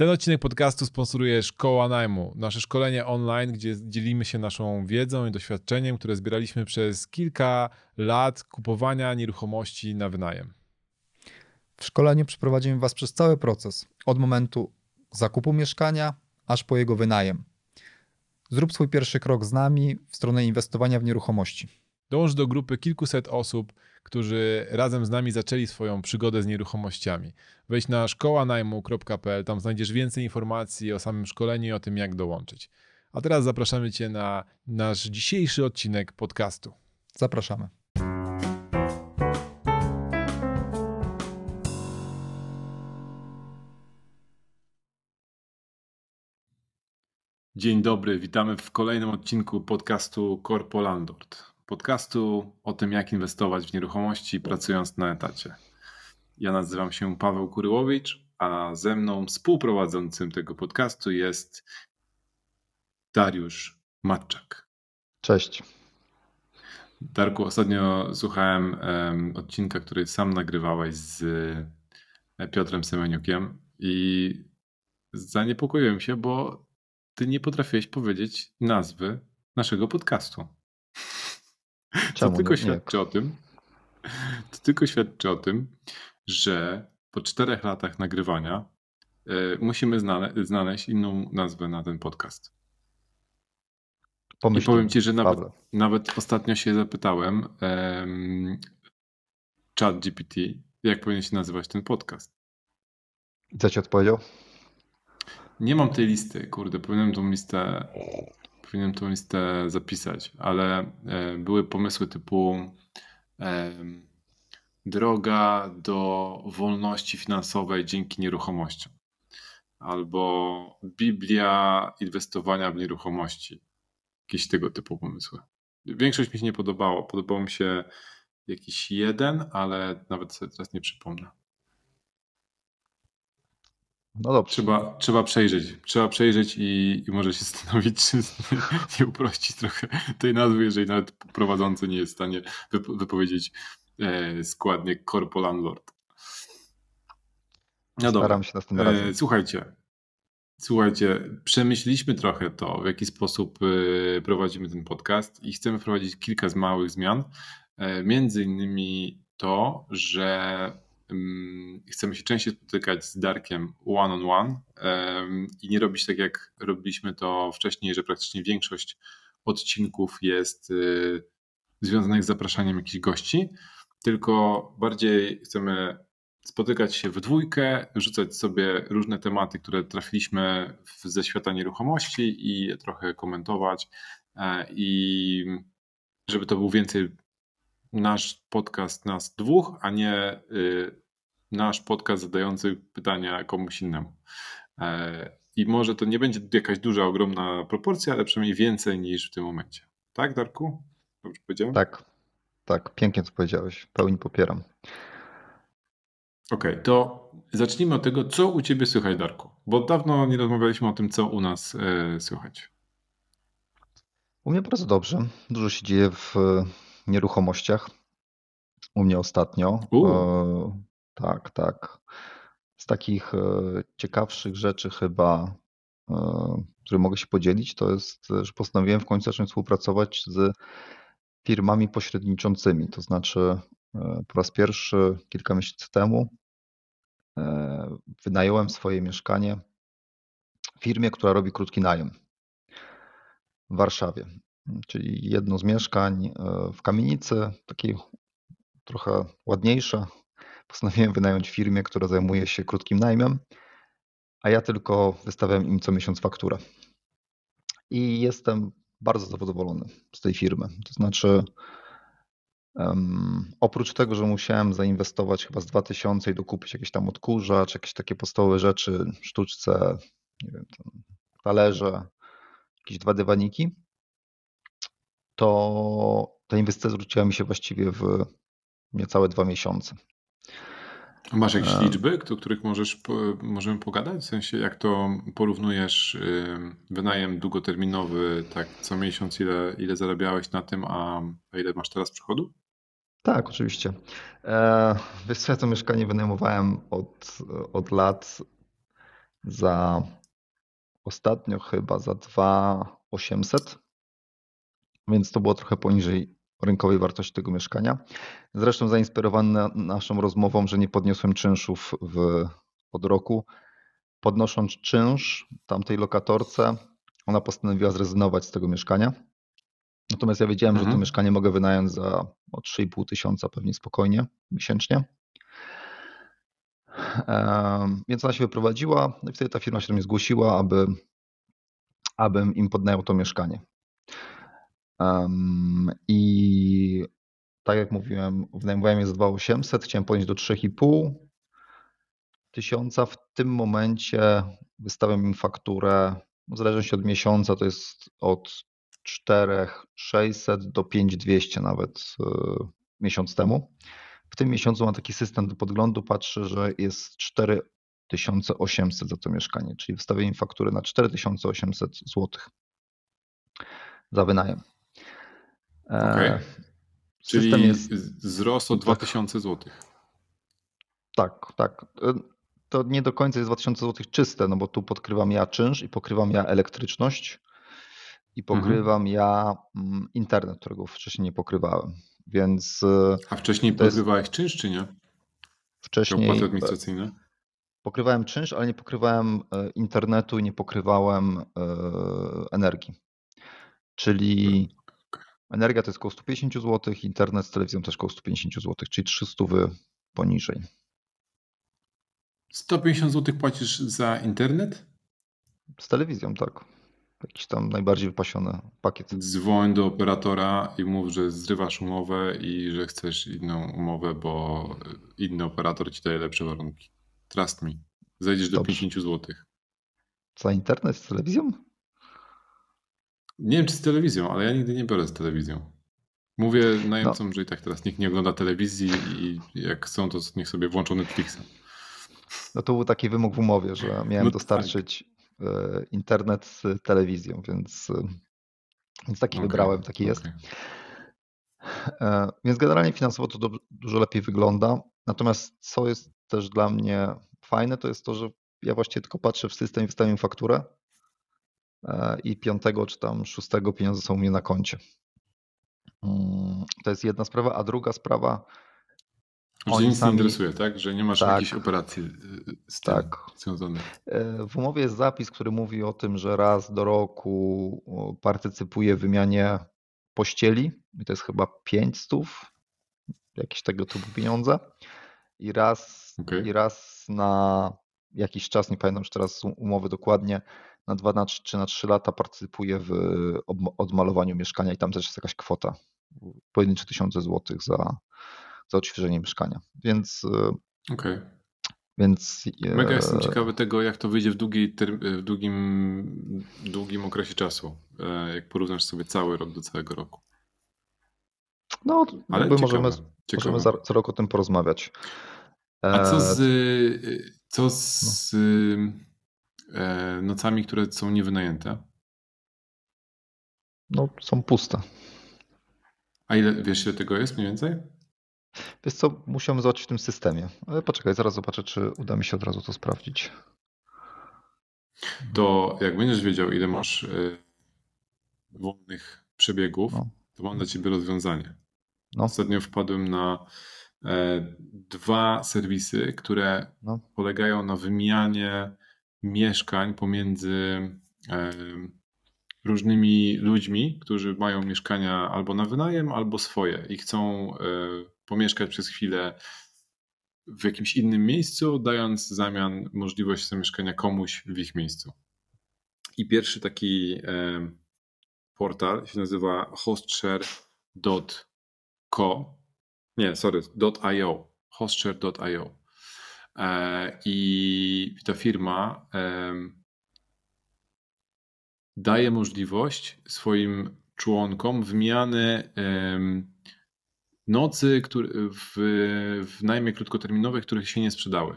Ten odcinek podcastu sponsoruje Szkoła Najmu, nasze szkolenie online, gdzie dzielimy się naszą wiedzą i doświadczeniem, które zbieraliśmy przez kilka lat kupowania nieruchomości na wynajem. W szkoleniu przeprowadzimy Was przez cały proces, od momentu zakupu mieszkania aż po jego wynajem. Zrób swój pierwszy krok z nami w stronę inwestowania w nieruchomości. Dołącz do grupy kilkuset osób, którzy razem z nami zaczęli swoją przygodę z nieruchomościami. Wejdź na szkołanajmu.pl, tam znajdziesz więcej informacji o samym szkoleniu i o tym, jak dołączyć. A teraz zapraszamy Cię na nasz dzisiejszy odcinek podcastu. Zapraszamy. Dzień dobry, witamy w kolejnym odcinku podcastu Corpo Landlord. Podcastu o tym, jak inwestować w nieruchomości pracując na etacie. Ja nazywam się Paweł Kuryłowicz, a ze mną współprowadzącym tego podcastu jest Dariusz Matczak. Cześć. Darku, ostatnio słuchałem um, odcinka, który sam nagrywałeś z e, Piotrem Semeniukiem i zaniepokoiłem się, bo ty nie potrafiłeś powiedzieć nazwy naszego podcastu. Czemu? To tylko świadczy nie. o tym, to tylko świadczy o tym, że po czterech latach nagrywania y, musimy znale znaleźć inną nazwę na ten podcast. I powiem ci, że nawet, nawet ostatnio się zapytałem um, chat GPT, jak powinien się nazywać ten podcast. I co ci odpowiedział? Nie mam tej listy, kurde, powinienem tą listę powinienem tą listę zapisać, ale e, były pomysły typu e, droga do wolności finansowej dzięki nieruchomościom albo Biblia inwestowania w nieruchomości. Jakieś tego typu pomysły. Większość mi się nie podobało. Podobał mi się jakiś jeden, ale nawet sobie teraz nie przypomnę. No dobrze. Trzeba, trzeba przejrzeć. Trzeba przejrzeć i, i może się zastanowić, czy nie uprościć trochę tej nazwy, jeżeli nawet prowadzący nie jest w stanie wypowiedzieć e, składnie Corpo Landlord. No Staram się następnym razem. E, słuchajcie, słuchajcie, przemyśleliśmy trochę to, w jaki sposób e, prowadzimy ten podcast i chcemy wprowadzić kilka z małych zmian. E, między innymi to, że chcemy się częściej spotykać z Darkiem one on one i nie robić tak jak robiliśmy to wcześniej, że praktycznie większość odcinków jest y, związanych z zapraszaniem jakichś gości, tylko bardziej chcemy spotykać się w dwójkę, rzucać sobie różne tematy, które trafiliśmy ze świata nieruchomości i trochę komentować e, i żeby to był więcej nasz podcast nas dwóch, a nie y, nasz podcast zadający pytania komuś innemu. E, I może to nie będzie jakaś duża, ogromna proporcja, ale przynajmniej więcej niż w tym momencie. Tak, Darku? Dobrze powiedziałem? Tak, tak, pięknie to powiedziałeś. Pełni popieram. Okej, okay, to zacznijmy od tego, co u Ciebie słychać, Darku. Bo dawno nie rozmawialiśmy o tym, co u nas e, słychać. U mnie bardzo dobrze. Dużo się dzieje w nieruchomościach. U mnie ostatnio. E, tak, tak. Z takich e, ciekawszych rzeczy chyba, e, które mogę się podzielić, to jest, że postanowiłem w końcu zacząć współpracować z firmami pośredniczącymi. To znaczy, e, po raz pierwszy kilka miesięcy temu wynająłem swoje mieszkanie firmie, która robi krótki najem w Warszawie. Czyli jedno z mieszkań w kamienicy, takiej trochę ładniejsze, postanowiłem wynająć firmę, która zajmuje się krótkim najmem, a ja tylko wystawiam im co miesiąc fakturę. I jestem bardzo zadowolony z tej firmy. To znaczy, um, oprócz tego, że musiałem zainwestować chyba z 2000 i dokupić jakieś tam odkurzacz, jakieś takie podstawowe rzeczy, sztuczce, nie wiem, talerze, jakieś dwa dywaniki, to ta inwestycja zwróciła mi się właściwie w niecałe dwa miesiące. Masz jakieś e. liczby, o których możesz, możemy pogadać? W sensie, jak to porównujesz wynajem długoterminowy, tak co miesiąc, ile, ile zarabiałeś na tym, a, ile masz teraz przychodu? Tak, oczywiście. E, wiesz co, ja to mieszkanie wynajmowałem od, od lat za ostatnio chyba za 2800, więc to było trochę poniżej rynkowej wartości tego mieszkania. Zresztą zainspirowany naszą rozmową, że nie podniosłem czynszów w, od roku. Podnosząc czynsz tamtej lokatorce, ona postanowiła zrezygnować z tego mieszkania. Natomiast ja wiedziałem, mhm. że to mhm. mieszkanie mogę wynająć za 3,5 tysiąca pewnie spokojnie miesięcznie. Więc ona się wyprowadziła no i wtedy ta firma się do mnie zgłosiła, aby, abym im podnajął to mieszkanie. I tak jak mówiłem, wynajmowałem je za 2800, chciałem podnieść do 3,5 tysiąca. W tym momencie wystawiam im fakturę, w zależności od miesiąca, to jest od 4600 do 5200 nawet e, miesiąc temu. W tym miesiącu mam taki system do podglądu, patrzę, że jest 4800 za to mieszkanie, czyli wystawię im fakturę na 4800 zł za wynajem. E, okay. Czyli jest... wzrost o 2000 zł. Tak, tak. E, to nie do końca jest 2000 zł czyste, no bo tu podkrywam ja czynsz i pokrywam ja elektryczność i mhm. pokrywam mhm. ja mm, internet, którego wcześniej nie pokrywałem. Więc. E, A wcześniej pokrywałeś jest... czynsz, czy nie? Wcześniej. Opłaty administracyjne? Pokrywałem czynsz, ale nie pokrywałem internetu i nie pokrywałem energii. Czyli Energia to jest około 150 zł, internet z telewizją też około 150 zł, czyli 300 poniżej. 150 zł płacisz za internet? Z telewizją, tak. Jakiś tam najbardziej wypasiony pakiet. Dzwoń do operatora i mów, że zrywasz umowę i że chcesz inną umowę, bo inny operator ci daje lepsze warunki. Trust me. Zejdziesz do 50 zł. Za internet z telewizją? Nie wiem, czy z telewizją, ale ja nigdy nie biorę z telewizją. Mówię najemcom, no. że i tak teraz nikt nie ogląda telewizji i jak chcą, to niech sobie włączą Netflixa. No to był taki wymóg w umowie, że miałem no dostarczyć tak. internet z telewizją, więc, e, więc taki okay. wybrałem, taki jest. Okay. Więc generalnie finansowo to dużo lepiej wygląda. Natomiast co jest też dla mnie fajne, to jest to, że ja właściwie tylko patrzę w system i wystawiam fakturę E, i piątego czy tam szóstego pieniądze są u mnie na koncie. Mm, to jest jedna sprawa, a druga sprawa. Że nic sami... nie interesuje, tak? Że nie masz tak, jakiejś operacji y, z tym tak. związanych. E, w umowie jest zapis, który mówi o tym, że raz do roku partycypuje w wymianie pościeli. I to jest chyba 500, jakieś tego typu pieniądze. I raz, okay. I raz na jakiś czas, nie pamiętam już teraz umowy dokładnie, na 2 na 3, czy na 3 lata partycypuje w odmalowaniu mieszkania i tam też jest jakaś kwota, pojedyncze tysiące złotych za, za odświeżenie mieszkania. Więc. E, okay. Więc, e, Mega jestem ciekawy tego, jak to wyjdzie w, długiej, w długim, długim okresie czasu, e, jak porównasz sobie cały rok do całego roku. No, Ale ciekawe, możemy, ciekawe. możemy za, za rok o tym porozmawiać. A co z, co z no. E, nocami, które są niewynajęte? No, są puste. A ile, wiesz ile tego jest mniej więcej? Wiesz co, musiałem zobaczyć w tym systemie. Ale poczekaj, zaraz zobaczę, czy uda mi się od razu to sprawdzić. To jak będziesz wiedział, ile masz y, wolnych przebiegów, no. to mam dla ciebie rozwiązanie. No. Ostatnio wpadłem na dwa serwisy, które no. polegają na wymianie mieszkań pomiędzy różnymi ludźmi, którzy mają mieszkania albo na wynajem, albo swoje i chcą e, pomieszkać przez chwilę w jakimś innym miejscu, dając w zamian możliwość zamieszkania komuś w ich miejscu. I pierwszy taki portal się nazywa hostshare.co. Nie, sorry, .io. hostshare.io. E, I ta firma daje możliwość swoim członkom wymiany nocy w, w najmie krótkoterminowych, których się nie sprzedały.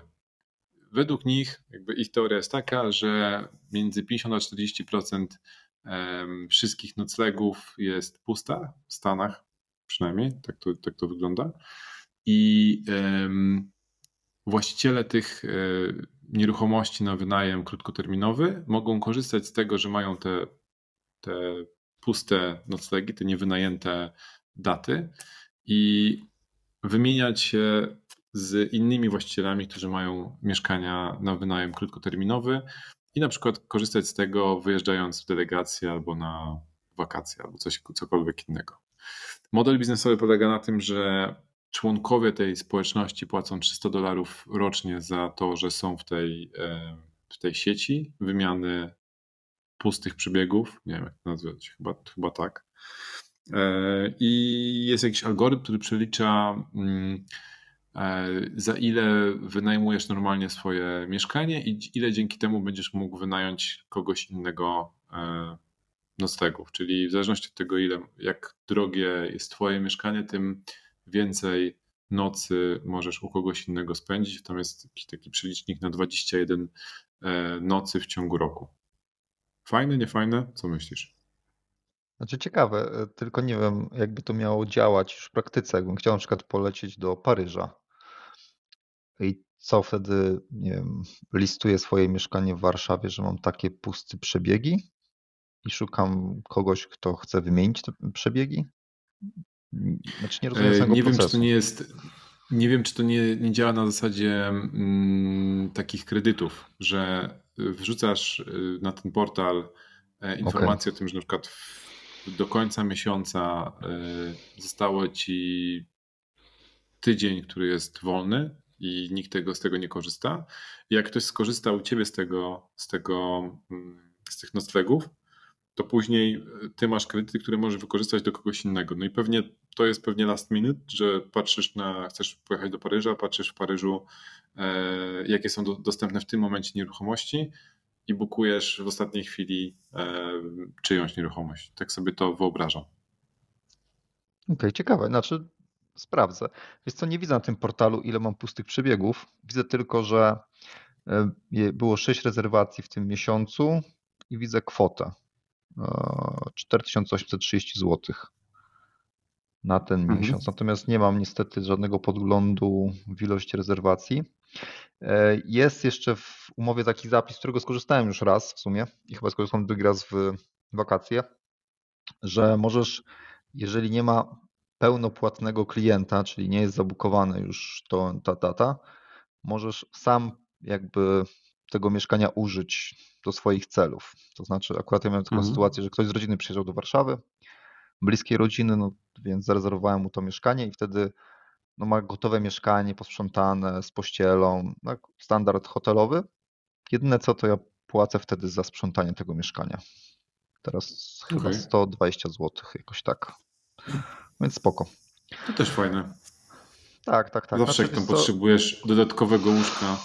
Według nich, ich teoria jest taka, że między 50 a 40% wszystkich noclegów jest pusta w Stanach, przynajmniej tak to, tak to wygląda. I właściciele tych, e, nieruchomości na wynajem krótkoterminowy, mogą korzystać z tego, że mają te, te puste noclegi, te niewynajęte daty i wymieniać się z innymi właścicielami, którzy mają mieszkania na wynajem krótkoterminowy i na przykład korzystać z tego wyjeżdżając w delegację albo na wakacje albo coś, cokolwiek innego. Model biznesowy polega na tym, że członkowie tej społeczności płacą 300 dolarów rocznie za to, że są w tej, e, w tej sieci wymiany pustych przebiegów. Nie wiem, jak to nazwać, chyba, chyba tak. E, I jest jakiś algorytm, który przelicza, mm, e, za ile wynajmujesz normalnie swoje mieszkanie i ile dzięki temu będziesz mógł wynająć kogoś innego noclegów. Czyli w zależności od tego, ile, jak drogie jest Twoje mieszkanie, tym więcej nocy możesz u kogoś innego spędzić. Tam jest taki, taki przelicznik na 21 e, nocy w ciągu roku. Fajne, niefajne? Co myślisz? Znaczy ciekawe, e, tylko nie wiem, jakby to miało działać już w praktyce. Jakbym chciał na przykład polecieć do Paryża i co wtedy, nie wiem, listuję swoje mieszkanie w Warszawie, że mam takie puste przebiegi i szukam kogoś, kto chce wymienić te przebiegi? Znaczy nie rozumiem e, Nie wiem, czy to nie jest. Nie wiem, czy to nie, nie działa na zasadzie mm, takich kredytów, że wrzucasz y, na ten portal e, informację okay. o tym, że na przykład do końca miesiąca zostało ci tydzień, który jest wolny i nikt tego, z tego nie korzysta. Jak ktoś skorzystał u ciebie z tego, z tego, mm, z tych noclegów, to później e, ty masz kredyty, które możesz wykorzystać do kogoś innego. No i pewnie to jest pewnie last minute, że patrzysz na, chcesz pojechać do Paryża, patrzysz w Paryżu, e, jakie są do, dostępne w tym momencie nieruchomości i bukujesz w ostatniej chwili e, czyjąś nieruchomość. Tak sobie to wyobrażam. Okej, okay, ciekawe. Znaczy, sprawdzę. Więc co, nie widzę na tym portalu, ile mam pustych przebiegów. Widzę tylko, że e, było 6 rezerwacji w tym miesiącu i widzę kwotę. 4830 zł na ten mhm. miesiąc. Natomiast nie mam niestety żadnego podglądu w ilości rezerwacji. E, jest jeszcze w umowie taki zapis, z którego skorzystałem już raz w sumie i chyba skorzystam drugi raz w wakacje, że możesz, jeżeli nie ma pełnopłatnego klienta, czyli nie jest zabukowane już to, ta data, możesz sam jakby tego mieszkania użyć do swoich celów. To znaczy, akurat ja miałem taką mhm. sytuację, że ktoś z rodziny przyjeżdżał do Warszawy, bliskiej rodziny, no więc zarezerwowałem mu to mieszkanie i wtedy no, ma gotowe mieszkanie, posprzątane, z pościelą, no, standard hotelowy. Jedyne co, to ja płacę wtedy za sprzątanie tego mieszkania. Teraz okay. chyba 120 zł, jakoś tak. Więc spoko. To też fajne. Tak, tak, tak. Zawsze znaczy, jak tam potrzebujesz dodatkowego łóżka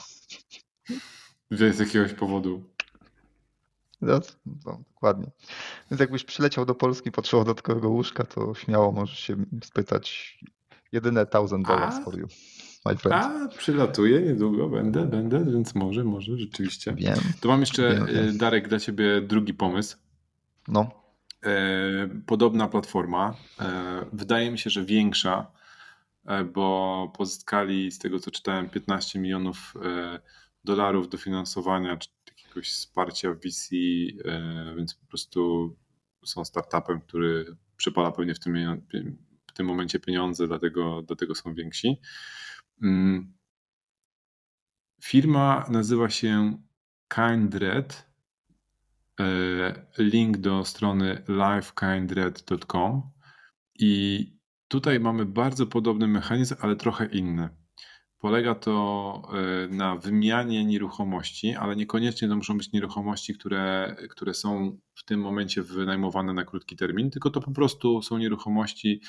z jakiegoś powodu. No, no, dokładnie. Więc jakbyś przyleciał do Polski, potrzebował dodatkowego łóżka, to śmiało możesz się spytać jedyne 1000 dolarów for you. My friend. A, przylatuję niedługo, będę, będę, więc może, może, rzeczywiście. Wiem. To mam jeszcze, wiem, wiem. E, Darek, dla ciebie drugi pomysł. No. E, podobna platforma. E, wydaje mi się, że większa, bo pozyskali z tego, co czytałem, 15 milionów dolarów dofinansowania czy jakiegoś wsparcia w VC, e, więc po prostu są startupem, który przepala pewnie w tym, w tym momencie pieniądze, dlatego, dlatego są więksi. Mm. Firma nazywa się Kindred. E, link do strony livekindred.com i tutaj mamy bardzo podobny mechanizm, ale trochę inny. Polega to e, na wymianie nieruchomości, ale niekoniecznie to muszą być nieruchomości, które, które są w tym momencie wynajmowane na krótki termin, tylko to po prostu są nieruchomości,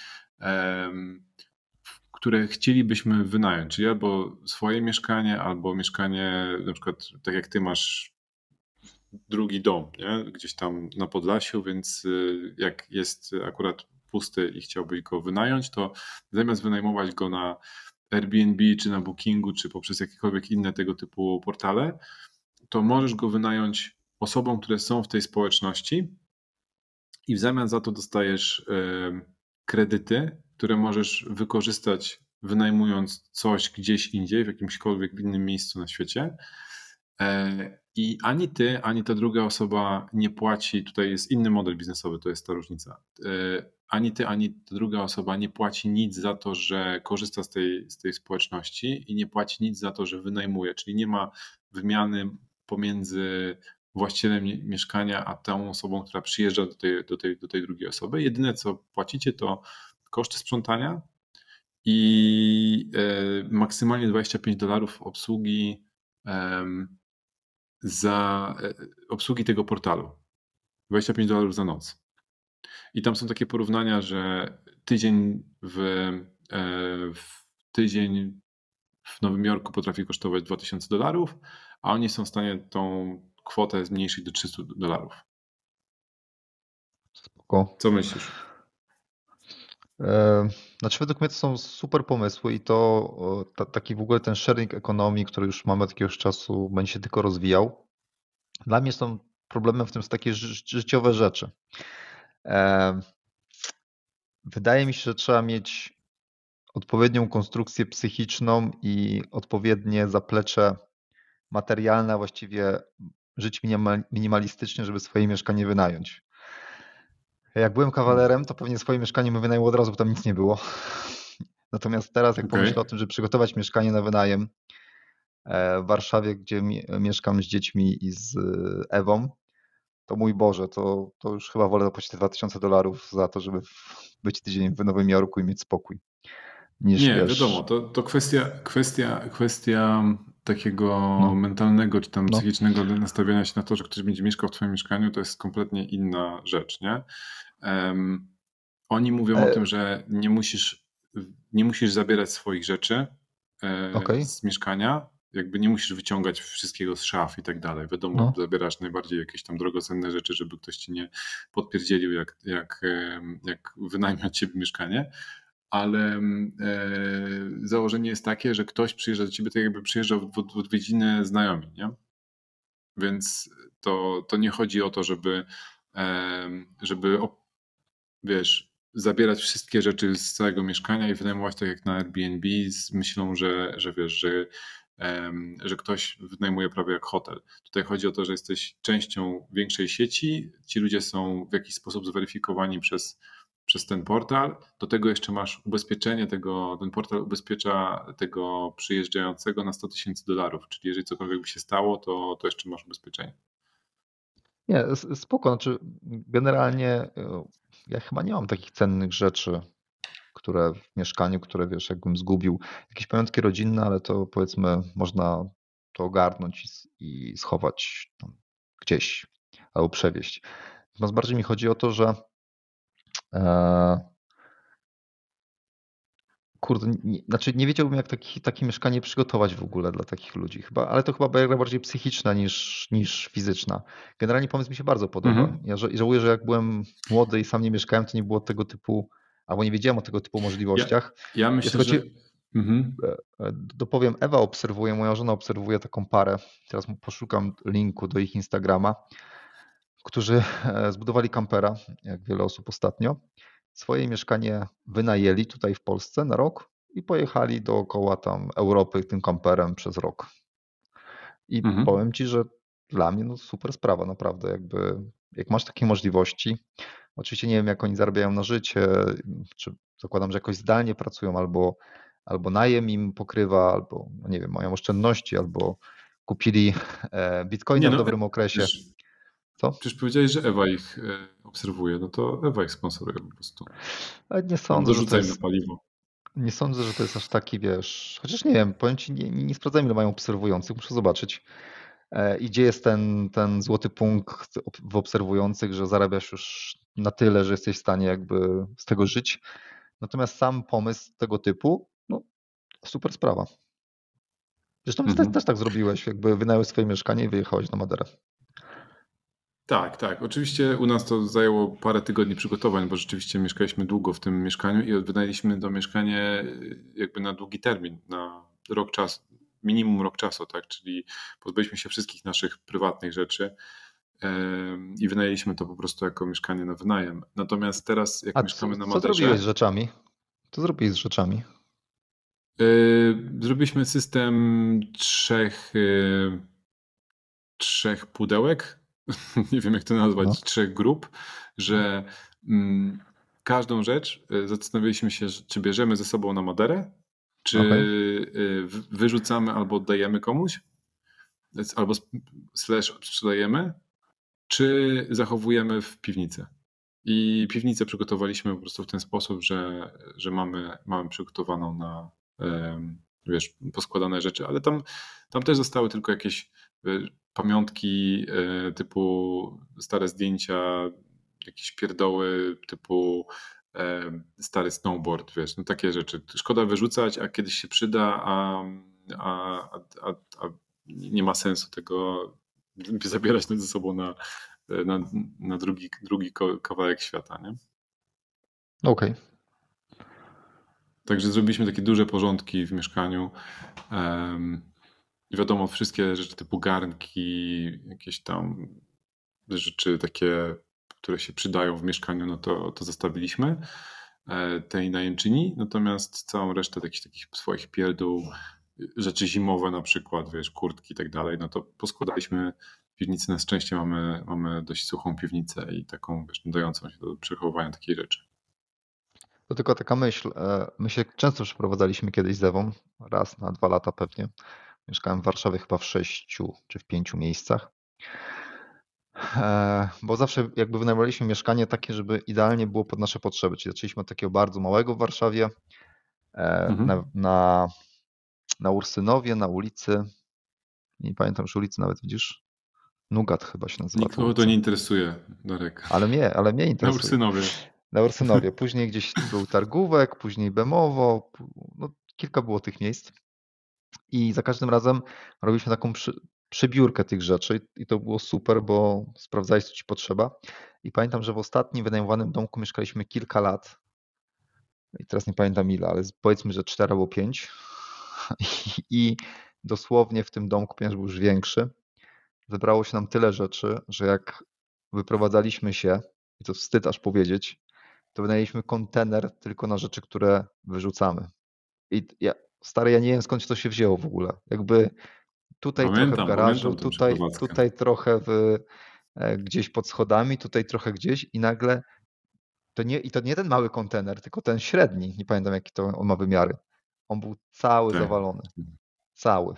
które chcielibyśmy wynająć, czyli albo swoje mieszkanie, albo mieszkanie, na przykład tak jak ty masz drugi dom, nie? gdzieś tam na Podlasiu, więc y, jak jest akurat pusty i chciałbyś go wynająć, to zamiast wynajmować go na Airbnb, czy na Bookingu, czy poprzez jakiekolwiek inne tego typu portale, to możesz go wynająć osobom, które są w tej społeczności i w zamian za to dostajesz kredyty, które możesz wykorzystać wynajmując coś gdzieś indziej, w jakimśkolwiek innym miejscu na świecie. I ani ty, ani ta druga osoba nie płaci, tutaj jest inny model biznesowy, to jest ta różnica. Ani ty, ani druga osoba nie płaci nic za to, że korzysta z tej, z tej społeczności i nie płaci nic za to, że wynajmuje, czyli nie ma wymiany pomiędzy właścicielem mieszkania, a tą osobą, która przyjeżdża do tej, do tej, do tej drugiej osoby. Jedyne, co płacicie, to koszty sprzątania i e, maksymalnie 25 dolarów obsługi za e, obsługi tego portalu. 25 dolarów za noc. I tam są takie porównania, że tydzień w, e, w tydzień w Nowym Jorku potrafi kosztować 2000 dolarów, a oni są w stanie tą kwotę zmniejszyć do 300 dolarów. Spoko. Co myślisz? E, znaczy według mnie to są super pomysły i to taki w ogóle ten sharing ekonomii, który już mamy od jakiegoś czasu, będzie się tylko rozwijał. Dla mnie są problemem w tym są takie życiowe rzeczy. Wydaje mi się, że trzeba mieć odpowiednią konstrukcję psychiczną i odpowiednie zaplecze materialne, właściwie żyć minimalistycznie, żeby swoje mieszkanie wynająć. Jak byłem kawalerem, to pewnie swoje mieszkanie bym wynajął od razu, bo tam nic nie było. Natomiast teraz, jak okay. pomyślę o tym, żeby przygotować mieszkanie na wynajem e, w Warszawie, gdzie mieszkam z dziećmi i z e, Ewą, to mój Boże, to, to już chyba wolę zapłacić 2000 dolarów za to, żeby być tydzień w Nowym Jorku i mieć spokój. Niż, nie, wiesz... wiadomo, to, to kwestia, kwestia, kwestia takiego no. mentalnego czy tam no. psychicznego nastawienia się na to, że ktoś będzie mieszkał w twoim mieszkaniu, to jest kompletnie inna rzecz, nie? Um, oni mówią e... o tym, że nie musisz, nie musisz zabierać swoich rzeczy e, okay. z mieszkania, jakby nie musisz wyciągać wszystkiego z szaf i tak dalej. Wiadomo, no. zabierasz najbardziej jakieś tam drogocenne rzeczy, żeby ktoś ci nie podpierdzielił, jak, jak, jak wynajmie od ciebie mieszkanie, ale e, założenie jest takie, że ktoś przyjeżdża do ciebie tak jakby przyjeżdżał w, w odwiedziny znajomi, nie? Więc to, to nie chodzi o to, żeby, e, żeby wiesz, zabierać wszystkie rzeczy z całego mieszkania i wynajmować tak jak na Airbnb z myślą, że, że wiesz, że, że ktoś wynajmuje prawie jak hotel. Tutaj chodzi o to, że jesteś częścią większej sieci, ci ludzie są w jakiś sposób zweryfikowani przez przez ten portal. Do tego jeszcze masz ubezpieczenie tego, ten portal ubezpiecza tego przyjeżdżającego na 100 tysięcy dolarów, czyli jeżeli cokolwiek by się stało, to, to jeszcze masz ubezpieczenie. Nie, spoko. Znaczy, generalnie e, ja chyba nie mam takich cennych rzeczy, które w mieszkaniu, które wiesz, jakbym zgubił. Jakieś pamiątki rodzinne, ale to powiedzmy można to ogarnąć i, i schować gdzieś albo przewieźć. Natomiast bardziej mi chodzi o to, że E, kurde, nie, znaczy nie wiedziałbym, jak taki, takie mieszkanie przygotować w ogóle dla takich ludzi. Chyba, ale to chyba bariera bardziej psychiczna niż, niż fizyczna. Generalnie pomysł mi się bardzo podoba. Mhm. Ja żałuję, że jak byłem młody i sam nie mieszkałem, to nie było tego typu, albo nie wiedziałem o tego typu możliwościach. Ja, ja myślę, że... Mhm. E, e, dopowiem, Ewa obserwuje, moja żona obserwuje taką parę. Teraz poszukam linku do ich Instagrama którzy e, zbudowali kampera, jak wiele osób ostatnio. Swoje mieszkanie wynajęli tutaj w Polsce na rok i pojechali dookoła tam Europy tym kamperem przez rok. I mhm. powiem Ci, że dla mnie no super sprawa, naprawdę. Jakby, jak masz takie możliwości, oczywiście nie wiem, jak oni zarabiają na życie, czy zakładam, że jakoś zdalnie pracują, albo, albo najem im pokrywa, albo no nie wiem, mają oszczędności, albo kupili e, bitcoina w no, dobrym okresie. Co? Przecież powiedziałeś, że Ewa ich e, obserwuje, no to Ewa ich sponsoruje po prostu. Ale nie sądzę, to jest, paliwo. Nie sądzę, że to jest aż taki, wiesz, chociaż nie wiem, powiem Ci, nie, nie ile mają obserwujących, muszę zobaczyć. E, I gdzie jest ten, ten złoty punkt w obserwujących, że zarabiasz już na tyle, że jesteś w stanie jakby z tego żyć. Natomiast sam pomysł tego typu, no super sprawa. Zresztą mhm. też, też tak zrobiłeś, jakby wynająłeś swoje mieszkanie i wyjechałeś na Maderę. Tak, tak. Oczywiście u nas to zajęło parę tygodni przygotowań, bo rzeczywiście mieszkaliśmy długo w tym mieszkaniu i wynajęliśmy to mieszkanie y, jakby na długi termin, na rok czasu, minimum rok czasu, tak? Czyli pozbyliśmy się wszystkich naszych prywatnych rzeczy i wynajęliśmy to po prostu jako mieszkanie na wynajem. Natomiast teraz, jak A mieszkamy co, na Maderze... Co zrobiłeś z rzeczami? Co zrobiłeś z rzeczami? Zrobiliśmy system trzech y, trzech pudełek, nie wiem jak to nazwać, no. trzech grup, że mm, każdą rzecz y, zastanawialiśmy się, czy bierzemy ze sobą na Maderę, czy okay. wyrzucamy albo oddajemy komuś, albo slash sprzedajemy, czy zachowujemy w piwnicy. I piwnicę przygotowaliśmy po prostu w ten sposób, że, że mamy, mamy przygotowaną na wiesz, poskładane rzeczy, ale tam, tam też zostały tylko jakieś pamiątki e, typu stare zdjęcia, jakieś pierdoły typu stary snowboard, wiesz, no takie rzeczy. Szkoda wyrzucać, a kiedyś się przyda, a, a, a, a nie ma sensu tego zabierać ze sobą na, na, na drugi, drugi kawałek świata, nie? Okej. Okay. Także zrobiliśmy takie duże porządki w mieszkaniu. I wiadomo, wszystkie rzeczy typu garnki, jakieś tam rzeczy takie, które się przydają w mieszkaniu, no to, to zostawiliśmy e, tej najemczyni, natomiast całą resztę takich, takich swoich pierdół, rzeczy zimowe na przykład, wiesz, kurtki i tak dalej, no to poskładaliśmy piwnicy. Na szczęście mamy, mamy dość suchą piwnicę i taką, wiesz, dającą się do przechowywania takiej rzeczy. To tylko taka myśl. E, my się często przeprowadzaliśmy kiedyś z Ewą, raz na dwa lata pewnie. Mieszkałem w Warszawie chyba w sześciu czy w pięciu miejscach. E, bo zawsze jakby wynajmowaliśmy mieszkanie takie, żeby idealnie było pod nasze potrzeby. Czyli zaczęliśmy od takiego bardzo małego w Warszawie e, mhm. na, na, na Ursynowie, na ulicy. Nie pamiętam już ulicy nawet, widzisz? Nugat chyba się nazywa. Nikogo to nie interesuje, Darek. Ale mnie, ale mnie interesuje. Na Ursynowie. Na Ursynowie. Później gdzieś był Targówek, później Bemowo. No, kilka było tych miejsc. I za każdym razem robiliśmy taką przy, przebiórkę tych rzeczy i to było super, bo sprawdzałeś, co ci potrzeba. I pamiętam, że w ostatnim wynajmowanym domku mieszkaliśmy kilka lat. I teraz nie pamiętam ile, ale powiedzmy, że 4 albo 5. I dosłownie w tym domku, ponieważ był już większy, zebrało się nam tyle rzeczy, że jak wyprowadzaliśmy się, i to wstyd aż powiedzieć, to wynajęliśmy kontener tylko na rzeczy, które wyrzucamy. I ja, stary, ja nie wiem skąd to się wzięło w ogóle. Jakby tutaj pamiętam, trochę w garażu, tutaj, tutaj trochę w, e, gdzieś pod schodami, tutaj trochę gdzieś i nagle to nie, i to nie ten mały kontener, tylko ten średni, nie pamiętam jaki to on ma wymiary. On był cały tak. zawalony. Cały.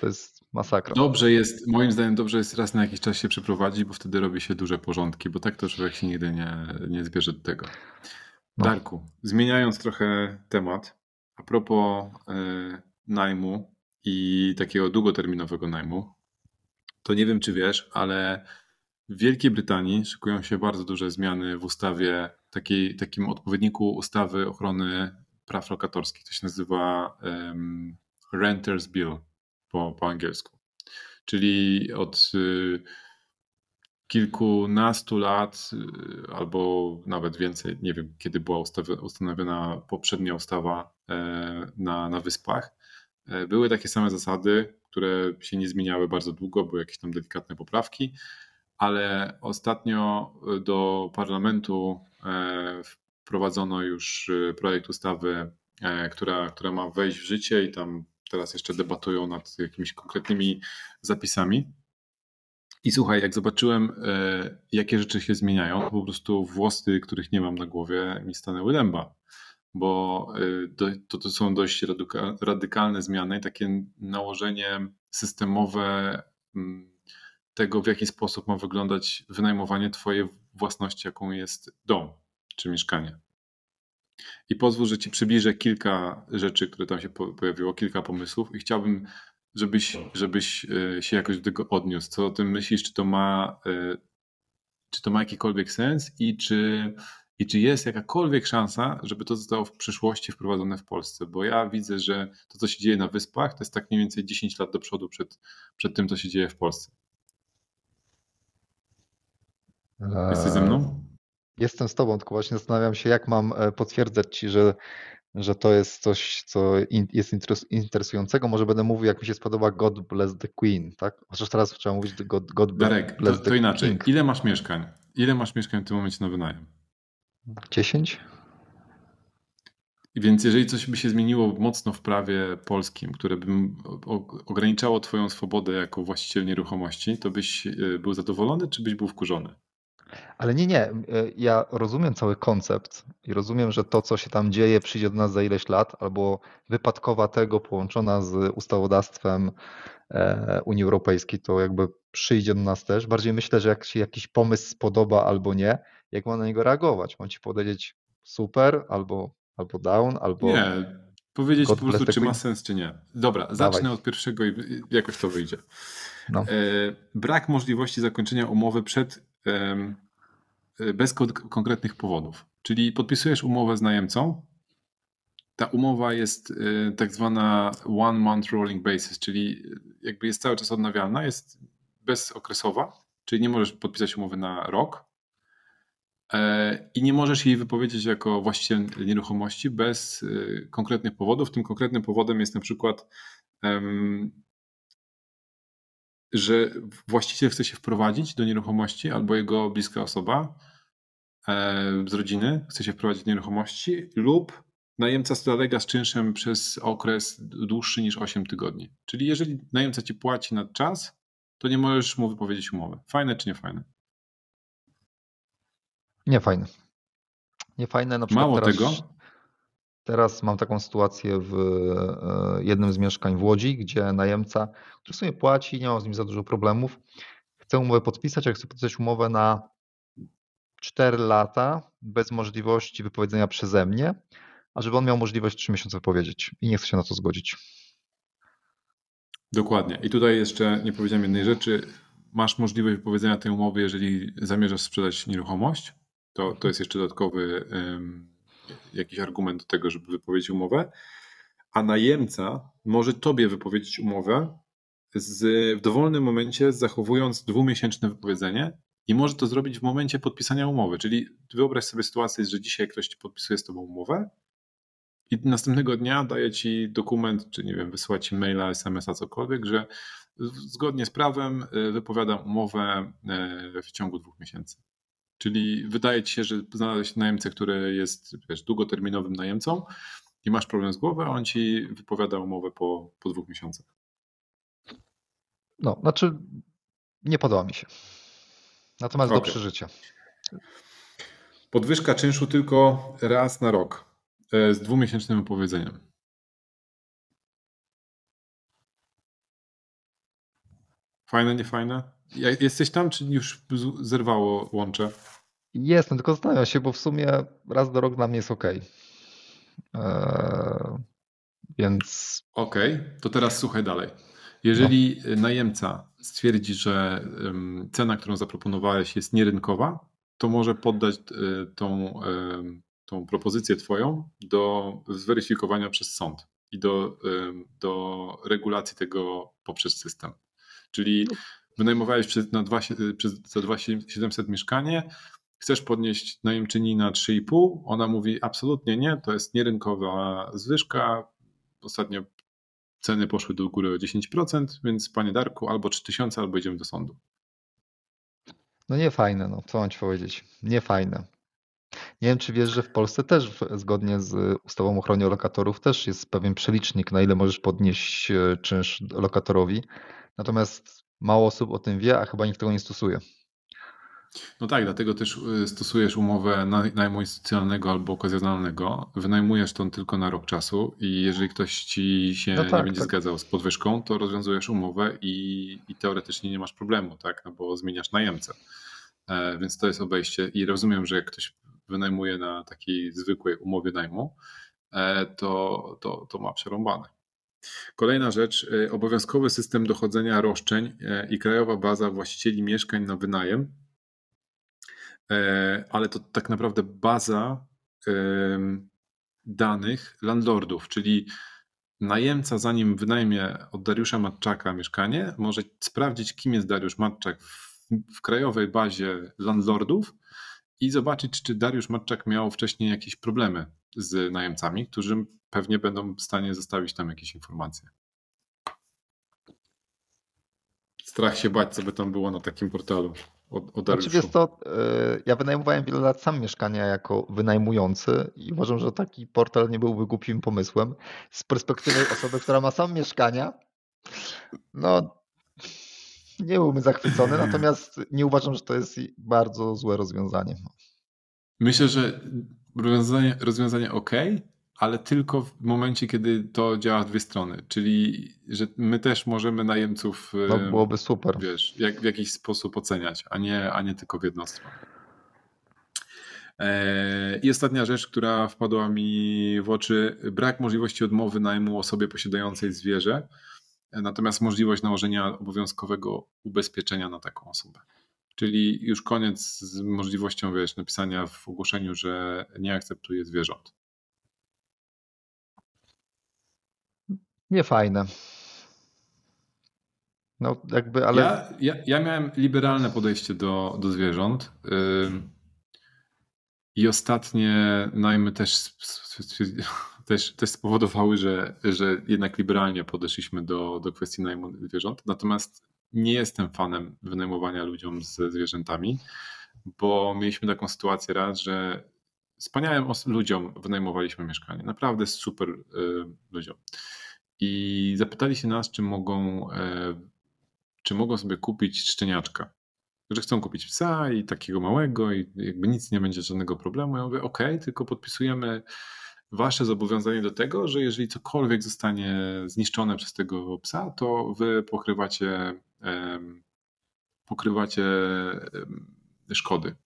To jest masakra. Dobrze jest, moim zdaniem dobrze jest raz na jakiś czas się przeprowadzić, bo wtedy robi się duże porządki, bo tak to człowiek się nigdy nie, nie zbierze do tego. No. Darku, zmieniając trochę temat, a propos y, najmu i takiego długoterminowego najmu, to nie wiem, czy wiesz, ale w Wielkiej Brytanii szykują się bardzo duże zmiany w ustawie, takiej, takim odpowiedniku ustawy ochrony praw lokatorskich. To się nazywa um, Renters Bill po, po angielsku. Czyli od y, kilkunastu lat, y, albo nawet więcej, nie wiem kiedy była ustanowiona poprzednia ustawa e, na, na Wyspach, były takie same zasady, które się nie zmieniały bardzo długo, były jakieś tam delikatne poprawki, ale ostatnio do parlamentu e, wprowadzono już projekt ustawy, która, która ma wejść w życie i tam teraz jeszcze debatują nad jakimiś konkretnymi zapisami. I słuchaj, jak zobaczyłem, e, jakie rzeczy się zmieniają, to po prostu włosy, których nie mam na głowie, mi stanęły dęba. Bo e, to, to są dość radykalne zmiany, takie nałożenie systemowe mm, tego, w jaki sposób ma wyglądać wynajmowanie Twojej własności, jaką jest dom czy mieszkanie. I pozwól, że Ci przybliżę kilka rzeczy, które tam się pojawiło, kilka pomysłów i chciałbym, żebyś, żebyś e, się jakoś do tego odniósł. Co o tym myślisz? Czy to ma, e, czy to ma jakikolwiek sens i czy, i czy jest jakakolwiek szansa, żeby to zostało w przyszłości wprowadzone w Polsce? Bo ja widzę, że to, co się dzieje na Wyspach, to jest tak mniej więcej 10 lat do przodu przed, przed tym, co się dzieje w Polsce. Jesteś ze mną? Jestem z tobą, tylko właśnie zastanawiam się, jak mam e, potwierdzać ci, że, że to jest coś, co jest interesującego. Może będę mówił, jak mi się spodoba God bless the Queen, tak? Chociaż teraz trzeba mówić God, God Darek, bless to, to the inaczej. King. Ile masz mieszkań? Ile masz mieszkań w tym momencie na wynajem? 10? Więc jeżeli coś by się zmieniło mocno w prawie polskim, które by ograniczało Twoją swobodę jako właściciel nieruchomości, to byś e, był zadowolony, czy byś był wkurzony? Ale nie, nie. E, ja rozumiem cały koncept i rozumiem, że to, co się tam dzieje, przyjdzie do nas za ileś lat, albo wypadkowa tego połączona z ustawodawstwem e, Unii Europejskiej, to jakby przyjdzie do nas też. Bardziej myślę, że jak się jakiś pomysł spodoba albo nie, jak mam na niego reagować? Mam ci powiedzieć super, albo, albo down, albo. Nie, powiedzieć po prostu, czy ma sens, czy nie. Dobra, zacznę Dawaj. od pierwszego i jakoś to wyjdzie. No. E, brak możliwości zakończenia umowy przed Y, bez konkretnych powodów. Czyli podpisujesz umowę z najemcą. Ta umowa jest y, tak zwana one month rolling basis, czyli jakby jest cały czas odnawialna, jest bezokresowa, czyli nie możesz podpisać umowy na rok e, i nie możesz jej wypowiedzieć jako właściciel nieruchomości bez y, konkretnych powodów. Tym konkretnym powodem jest na przykład że właściciel chce się wprowadzić do nieruchomości albo jego bliska osoba e, z rodziny chce się wprowadzić do nieruchomości lub najemca zalega z czynszem przez okres dłuższy niż 8 tygodni. Czyli jeżeli najemca ci płaci na czas, to nie możesz mu wypowiedzieć umowy. Fajne czy nie fajne? Nie fajne. Nie fajne. Na przykład Mało teraz... tego, Teraz mam taką sytuację w e, jednym z mieszkań w Łodzi, gdzie najemca, który sobie płaci, nie ma z nim za dużo problemów, chce umowę podpisać, ale chce podpisać umowę na 4 lata bez możliwości wypowiedzenia przeze mnie, a żeby on miał możliwość 3 miesiące wypowiedzieć i nie chce się na to zgodzić. Dokładnie. I tutaj jeszcze nie powiedziałem jednej rzeczy. Masz możliwość wypowiedzenia tej umowy, jeżeli zamierzasz sprzedać nieruchomość. To, to jest jeszcze dodatkowy jakiś argument do tego, żeby wypowiedzieć umowę, a najemca może tobie wypowiedzieć umowę z, w dowolnym momencie, zachowując dwumiesięczne wypowiedzenie i może to zrobić w momencie podpisania umowy. Czyli wyobraź sobie sytuację, że dzisiaj ktoś podpisuje z tobą umowę i następnego dnia daje ci dokument, czy nie wiem, wysyła ci maila, SMS-a, cokolwiek, że zgodnie z prawem y, wypowiadam umowę y, w ciągu dwóch miesięcy. Czyli wydaje ci się, że znalazłeś najemcę, który jest wiesz, długoterminowym najemcą i masz problem z głową, a on ci wypowiada umowę po, po dwóch miesiącach. No, znaczy nie podoba mi się. Natomiast okay. do przeżycia. Podwyżka czynszu tylko raz na rok e, z dwumiesięcznym wypowiedzeniem. Fajne, nie fajne? Jesteś tam, czy już zerwało łącze? Jestem, tylko zastanawiam się, bo w sumie raz do rok dla mnie jest ok. Eee, więc. Okej, okay, to teraz słuchaj dalej. Jeżeli no. najemca stwierdzi, że cena, którą zaproponowałeś, jest nierynkowa, to może poddać e, tą, tą propozycję Twoją do zweryfikowania przez sąd i do, do regulacji tego poprzez system. Czyli no wynajmowałeś przez, na dwa, przez, za 2700 mieszkanie, chcesz podnieść najemczyni na 3,5, ona mówi absolutnie nie, to jest nierynkowa zwyżka, ostatnio ceny poszły do góry o 10%, więc panie Darku, albo 3000, albo idziemy do sądu. No nie fajne, no co mam ci powiedzieć, nie fajne. Nie wiem, czy wiesz, że w Polsce też zgodnie z ustawą o ochronie lokatorów też jest pewien przelicznik, na ile możesz podnieść e, czynsz lokatorowi. Natomiast Mało osób o tym wie, a chyba nikt tego nie stosuje. No tak, dlatego też y, stosujesz umowę najmu instytucjonalnego albo okazjonalnego. Wynajmujesz to tylko na rok czasu i jeżeli ktoś ci się no tak, nie będzie tak. zgadzał z podwyżką, to rozwiązujesz umowę i, i teoretycznie nie masz problemu, tak? No bo zmieniasz najemcę. E, więc to jest obejście i rozumiem, że jak ktoś wynajmuje na takiej zwykłej umowie najmu, e, to, to, to ma przerąbane. Kolejna rzecz, y, obowiązkowy system dochodzenia roszczeń y, i krajowa baza właścicieli mieszkań na wynajem, y, ale to tak naprawdę baza danych landlordów, czyli najemca, zanim wynajmie od Dariusza Matczaka mieszkanie, może sprawdzić, kim jest Dariusz Matczak w, w krajowej bazie landlordów i zobaczyć, czy Dariusz Matczak miał wcześniej jakieś problemy z najemcami, którzy pewnie będą w stanie zostawić tam jakieś informacje. Strach się bać, co by tam było na takim portalu. o, o Znaczy wiesz to, e, ja wynajmowałem wiele lat sam mieszkania jako wynajmujący i uważam, że taki portal nie byłby głupim pomysłem. Z perspektywy osoby, która ma sam mieszkania, no nie byłbym zachwycony, natomiast nie uważam, że to jest bardzo złe rozwiązanie. Myślę, że rozwiązanie, rozwiązanie ok, ale tylko w momencie, kiedy to działa w dwie strony. Czyli, że my też możemy najemców no, byłoby super. Wiesz, jak, w jakiś sposób oceniać, a nie, a nie tylko w jedną stronę. E, I ostatnia rzecz, która wpadła mi w oczy, brak możliwości odmowy najmu osobie posiadającej zwierzę, natomiast możliwość nałożenia obowiązkowego ubezpieczenia na taką osobę. Czyli już koniec z możliwością, wiesz, napisania w ogłoszeniu, że nie akceptuje zwierząt. Niefajne. No, jakby, ale. Ja, ja, ja miałem liberalne podejście do, do zwierząt. I ostatnie najmy też, też, też spowodowały, że, że jednak liberalnie podeszliśmy do, do kwestii najmu zwierząt. Natomiast nie jestem fanem wynajmowania ludziom z zwierzętami, bo mieliśmy taką sytuację raz, że wspaniałym ludziom wynajmowaliśmy mieszkanie. Naprawdę super y, ludziom. I zapytali się nas, czy mogą, y, czy mogą sobie kupić szczeniaczka. Że chcą kupić psa i takiego małego, i jakby nic nie będzie żadnego problemu. Ja mówię, OK, tylko podpisujemy wasze zobowiązanie do tego, że jeżeli cokolwiek zostanie zniszczone przez tego psa, to wy pokrywacie pokrywacie szkody.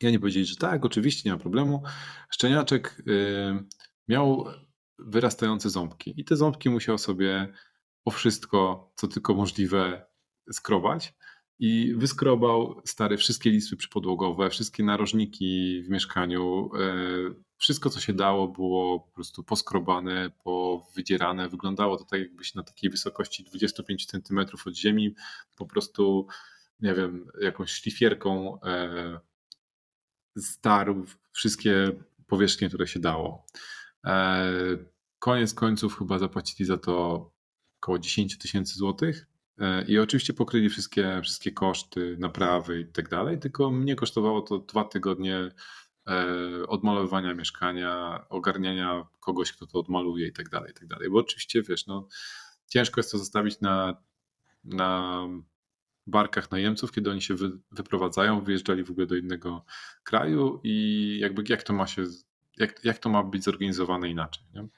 Ja nie powiedzieli, że tak, oczywiście nie ma problemu. Szczeniaczek miał wyrastające ząbki i te ząbki musiał sobie o wszystko, co tylko możliwe, skrobać. I wyskrobał stare wszystkie listwy przypodłogowe, wszystkie narożniki w mieszkaniu, e, wszystko, co się dało, było po prostu poskrobane, powydzierane. Wyglądało to tak, jakbyś na takiej wysokości 25 cm od ziemi po prostu, nie wiem, jakąś szlifierką e, starł wszystkie powierzchnie, które się dało. E, koniec końców chyba zapłacili za to około 10 tysięcy złotych. E, I oczywiście pokryli wszystkie, wszystkie koszty, naprawy i tak dalej, tylko mnie kosztowało to dwa tygodnie odmalowywania mieszkania, ogarniania kogoś, kto to odmaluje i tak dalej, i tak dalej. Bo oczywiście, wiesz, no, ciężko jest to zostawić na, na barkach najemców, kiedy oni się wy, wyprowadzają, wyjeżdżali w ogóle do innego kraju i jakby jak to ma się, jak, jak to ma być zorganizowane inaczej, nie?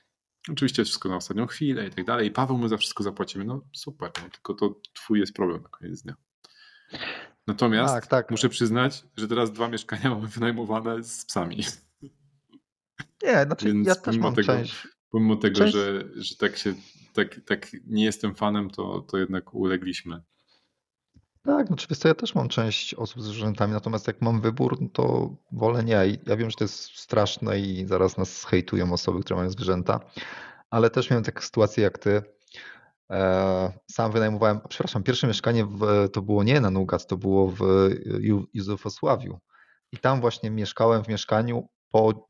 Oczywiście wszystko na ostatnią chwilę i tak dalej. I Paweł, my za wszystko zapłacimy. No super, no, tylko to twój jest problem na koniec dnia. Natomiast tak, tak. muszę przyznać, że teraz dwa mieszkania mamy wynajmowane z psami. Nie, znaczy Więc ja też mam tego, część. Pomimo tego, część... że, że tak się tak, tak nie jestem fanem, to, to jednak ulegliśmy. Tak, no oczywiście ja też mam część osób z zwierzętami, natomiast jak mam wybór, no to wolę nie. I ja wiem, że to jest straszne i zaraz nas hejtują osoby, które mają zwierzęta, ale też miałem taką sytuację jak ty, sam wynajmowałem, przepraszam, pierwsze mieszkanie w, to było nie na Nugat, to było w Józefosławiu. I tam właśnie mieszkałem w mieszkaniu po,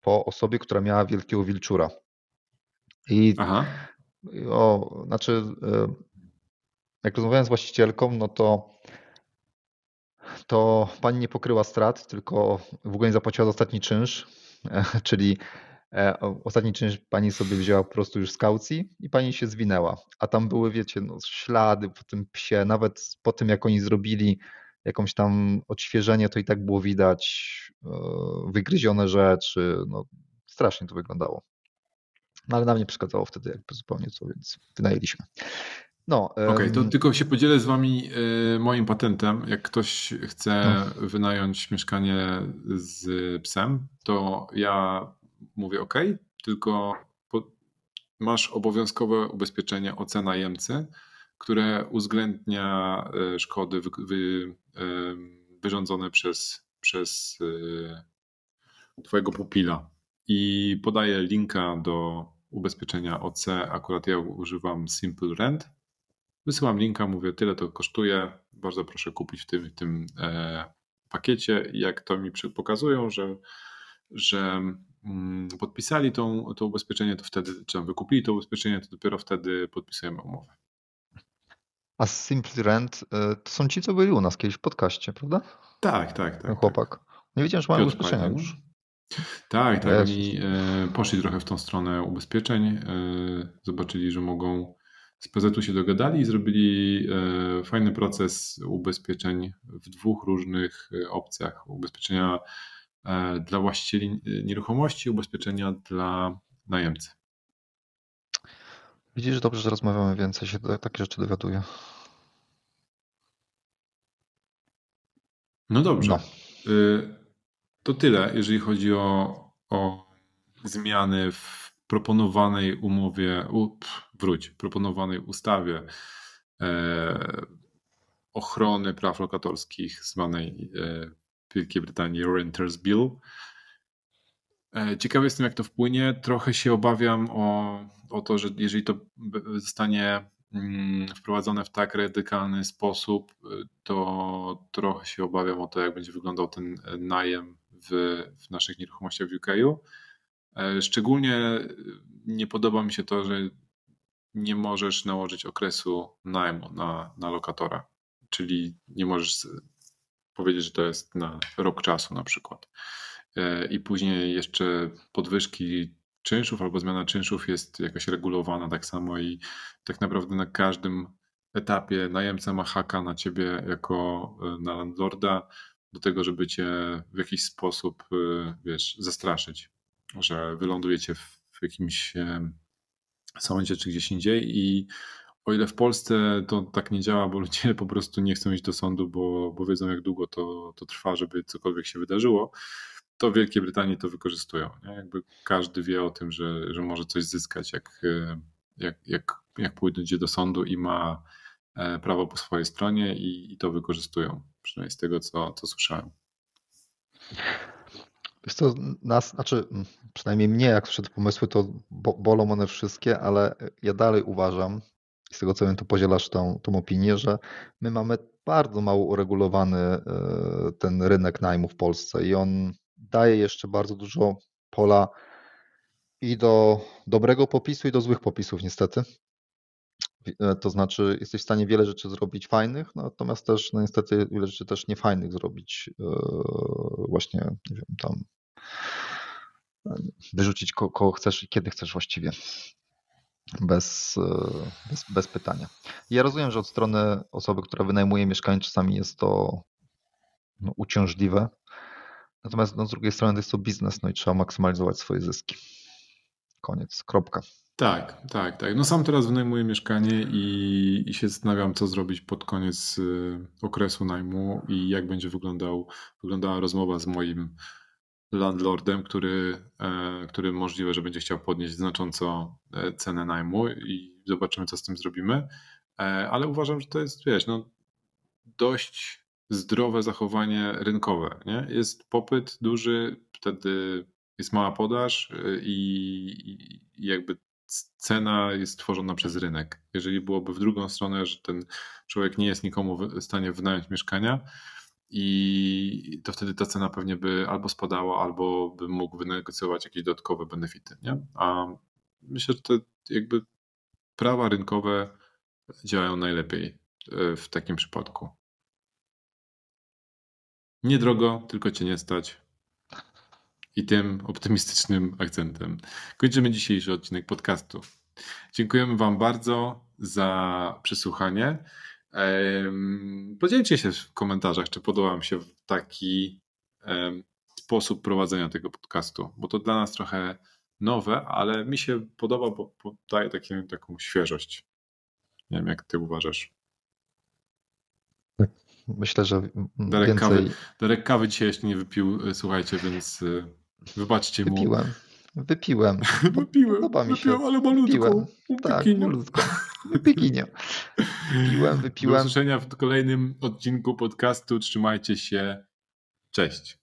po osobie, która miała wielkiego wilczura. I Aha. O, znaczy, e, jak rozmawiałem z właścicielką, no to to pani nie pokryła strat, tylko w ogóle nie zapłaciła za ostatni czynsz, czyli E, ostatni czynsz pani sobie wzięła po prostu już z kaucji i pani się zwinęła. A tam były, wiecie, no, ślady po tym psie, nawet po tym, jak oni zrobili jakąś tam odświeżenie, to i tak było widać e, wygryzione rzeczy. No, strasznie to wyglądało. No, ale nam nie przeszkadzało wtedy jakby zupełnie co, więc wynajęliśmy. No, Okej, okay, to tylko się podzielę z wami e, moim patentem. Jak ktoś chce no. wynająć mieszkanie z psem, to ja mówię OK, tylko masz obowiązkowe ubezpieczenie OC najemcy, które uwzględnia e, szkody wy, wy, wyrządzone przez, przez e, Twojego pupila. I podaję linka do ubezpieczenia OC. Akurat ja używam Simple Rent. Wysyłam linka, mówię, tyle to kosztuje. Bardzo proszę kupić w tym, w tym e, pakiecie. Jak to mi pokazują, że, że Mm, podpisali tą, to ubezpieczenie, to wtedy, czy wykupili to ubezpieczenie, to dopiero wtedy podpisujemy umowę. A Simply Rent to są ci, co byli u nas kiedyś w podcaście, prawda? Tak, tak, tak. Ten chłopak. Tak. Nie wiedziałem, że mają ubezpieczenia już. Tak, tak. Oni e, poszli trochę w tą stronę ubezpieczeń. E, zobaczyli, że mogą z PZ-u się dogadali i zrobili e, fajny proces ubezpieczeń w dwóch różnych opcjach. Ubezpieczenia dla właścicieli nieruchomości, ubezpieczenia dla najemcy. Widzisz, dobrze, że rozmawiamy więcej, się takie rzeczy dowiaduję. No dobrze. No. To tyle, jeżeli chodzi o, o zmiany w proponowanej umowie, up, wróć, proponowanej ustawie e, ochrony praw lokatorskich zwanej e, Wielkiej Brytanii Renters Bill. E, ciekawy jestem, jak to wpłynie. Trochę się obawiam o, o to, że jeżeli to zostanie mm, wprowadzone w tak radykalny sposób, to trochę się obawiam o to, jak będzie wyglądał ten najem w, w naszych nieruchomościach w UK. E, szczególnie nie podoba mi się to, że nie możesz nałożyć okresu najmu na, na lokatora, czyli nie możesz powiedzieć, że to jest na rok czasu na przykład. E, I później jeszcze podwyżki czynszów albo zmiana czynszów jest jakaś regulowana tak samo i tak naprawdę na każdym etapie najemca ma haka na ciebie jako e, na landlorda do tego, żeby cię w jakiś sposób, y, wiesz, zastraszyć, że wylądujecie w jakimś sądzie czy gdzieś indziej i o ile w Polsce to tak nie działa, bo ludzie po prostu nie chcą iść do sądu, bo, bo wiedzą jak długo to, to trwa, żeby cokolwiek się wydarzyło, to w Wielkiej Brytanii to wykorzystują. Nie? Jakby każdy wie o tym, że, że może coś zyskać, jak, y, jak, jak, jak pójdzie do sądu i ma e, prawo po swojej stronie i, i to wykorzystują przynajmniej z tego, co, co słyszałem. Wiesz co, nas, znaczy przynajmniej mnie, jak te pomysły, to bolą one wszystkie, ale ja dalej uważam, z tego co wiem, to podzielasz tą, tą opinię, że my mamy bardzo mało uregulowany e, ten rynek najmu w Polsce i on daje jeszcze bardzo dużo pola i do dobrego popisu, i do złych popisów, niestety. E, to znaczy, jesteś w stanie wiele rzeczy zrobić fajnych, natomiast też, no niestety, wiele rzeczy też niefajnych zrobić. E, właśnie, nie wiem, tam wyrzucić kogo chcesz i kiedy chcesz właściwie. Bez, bez, bez pytania. Ja rozumiem, że od strony osoby, która wynajmuje mieszkanie, czasami jest to no, uciążliwe. Natomiast no, z drugiej strony to jest to biznes, no i trzeba maksymalizować swoje zyski. Koniec, kropka. Tak, tak, tak. No sam teraz wynajmuję mieszkanie i, i się zastanawiam, co zrobić pod koniec y, okresu najmu i jak będzie wyglądał, wyglądała rozmowa z moim landlordem, który, e, który możliwe, że będzie chciał podnieść znacząco e, cenę najmu i zobaczymy, co z tym zrobimy. E, ale uważam, że to jest, wiesz, no, dość zdrowe zachowanie rynkowe. Nie? Jest popyt duży, wtedy jest mała podaż i, i jakby cena jest tworzona przez rynek. Jeżeli byłoby w drugą stronę, że ten człowiek nie jest nikomu w stanie wynająć mieszkania, i to wtedy ta cena pewnie by albo spadała, albo by mógł wynegocjować jakieś dodatkowe benefity. Nie? A myślę, że te jakby prawa rynkowe działają najlepiej e, w takim przypadku. Nie drogo, tylko cię nie stać. I tym optymistycznym akcentem kończymy dzisiejszy odcinek podcastu. Dziękujemy Wam bardzo za przesłuchanie. Podzielcie się w komentarzach, czy podoba Wam się taki sposób prowadzenia tego podcastu, bo to dla nas trochę nowe, ale mi się podoba, bo daje takie, taką świeżość. Nie wiem, jak Ty uważasz. Myślę, że Darek, więcej... kawy, Darek kawy dzisiaj jeszcze nie wypił, słuchajcie, więc e, Wybaczcie mu. Wypiłem. Wypiłem. Podoba mi się. Wypiłem, ale malutko. Wypiłem. Tak, malutko. Wypikinio. Wypiłem, wypiłem. Do usłyszenia w kolejnym odcinku podcastu. Trzymajcie się. Cześć.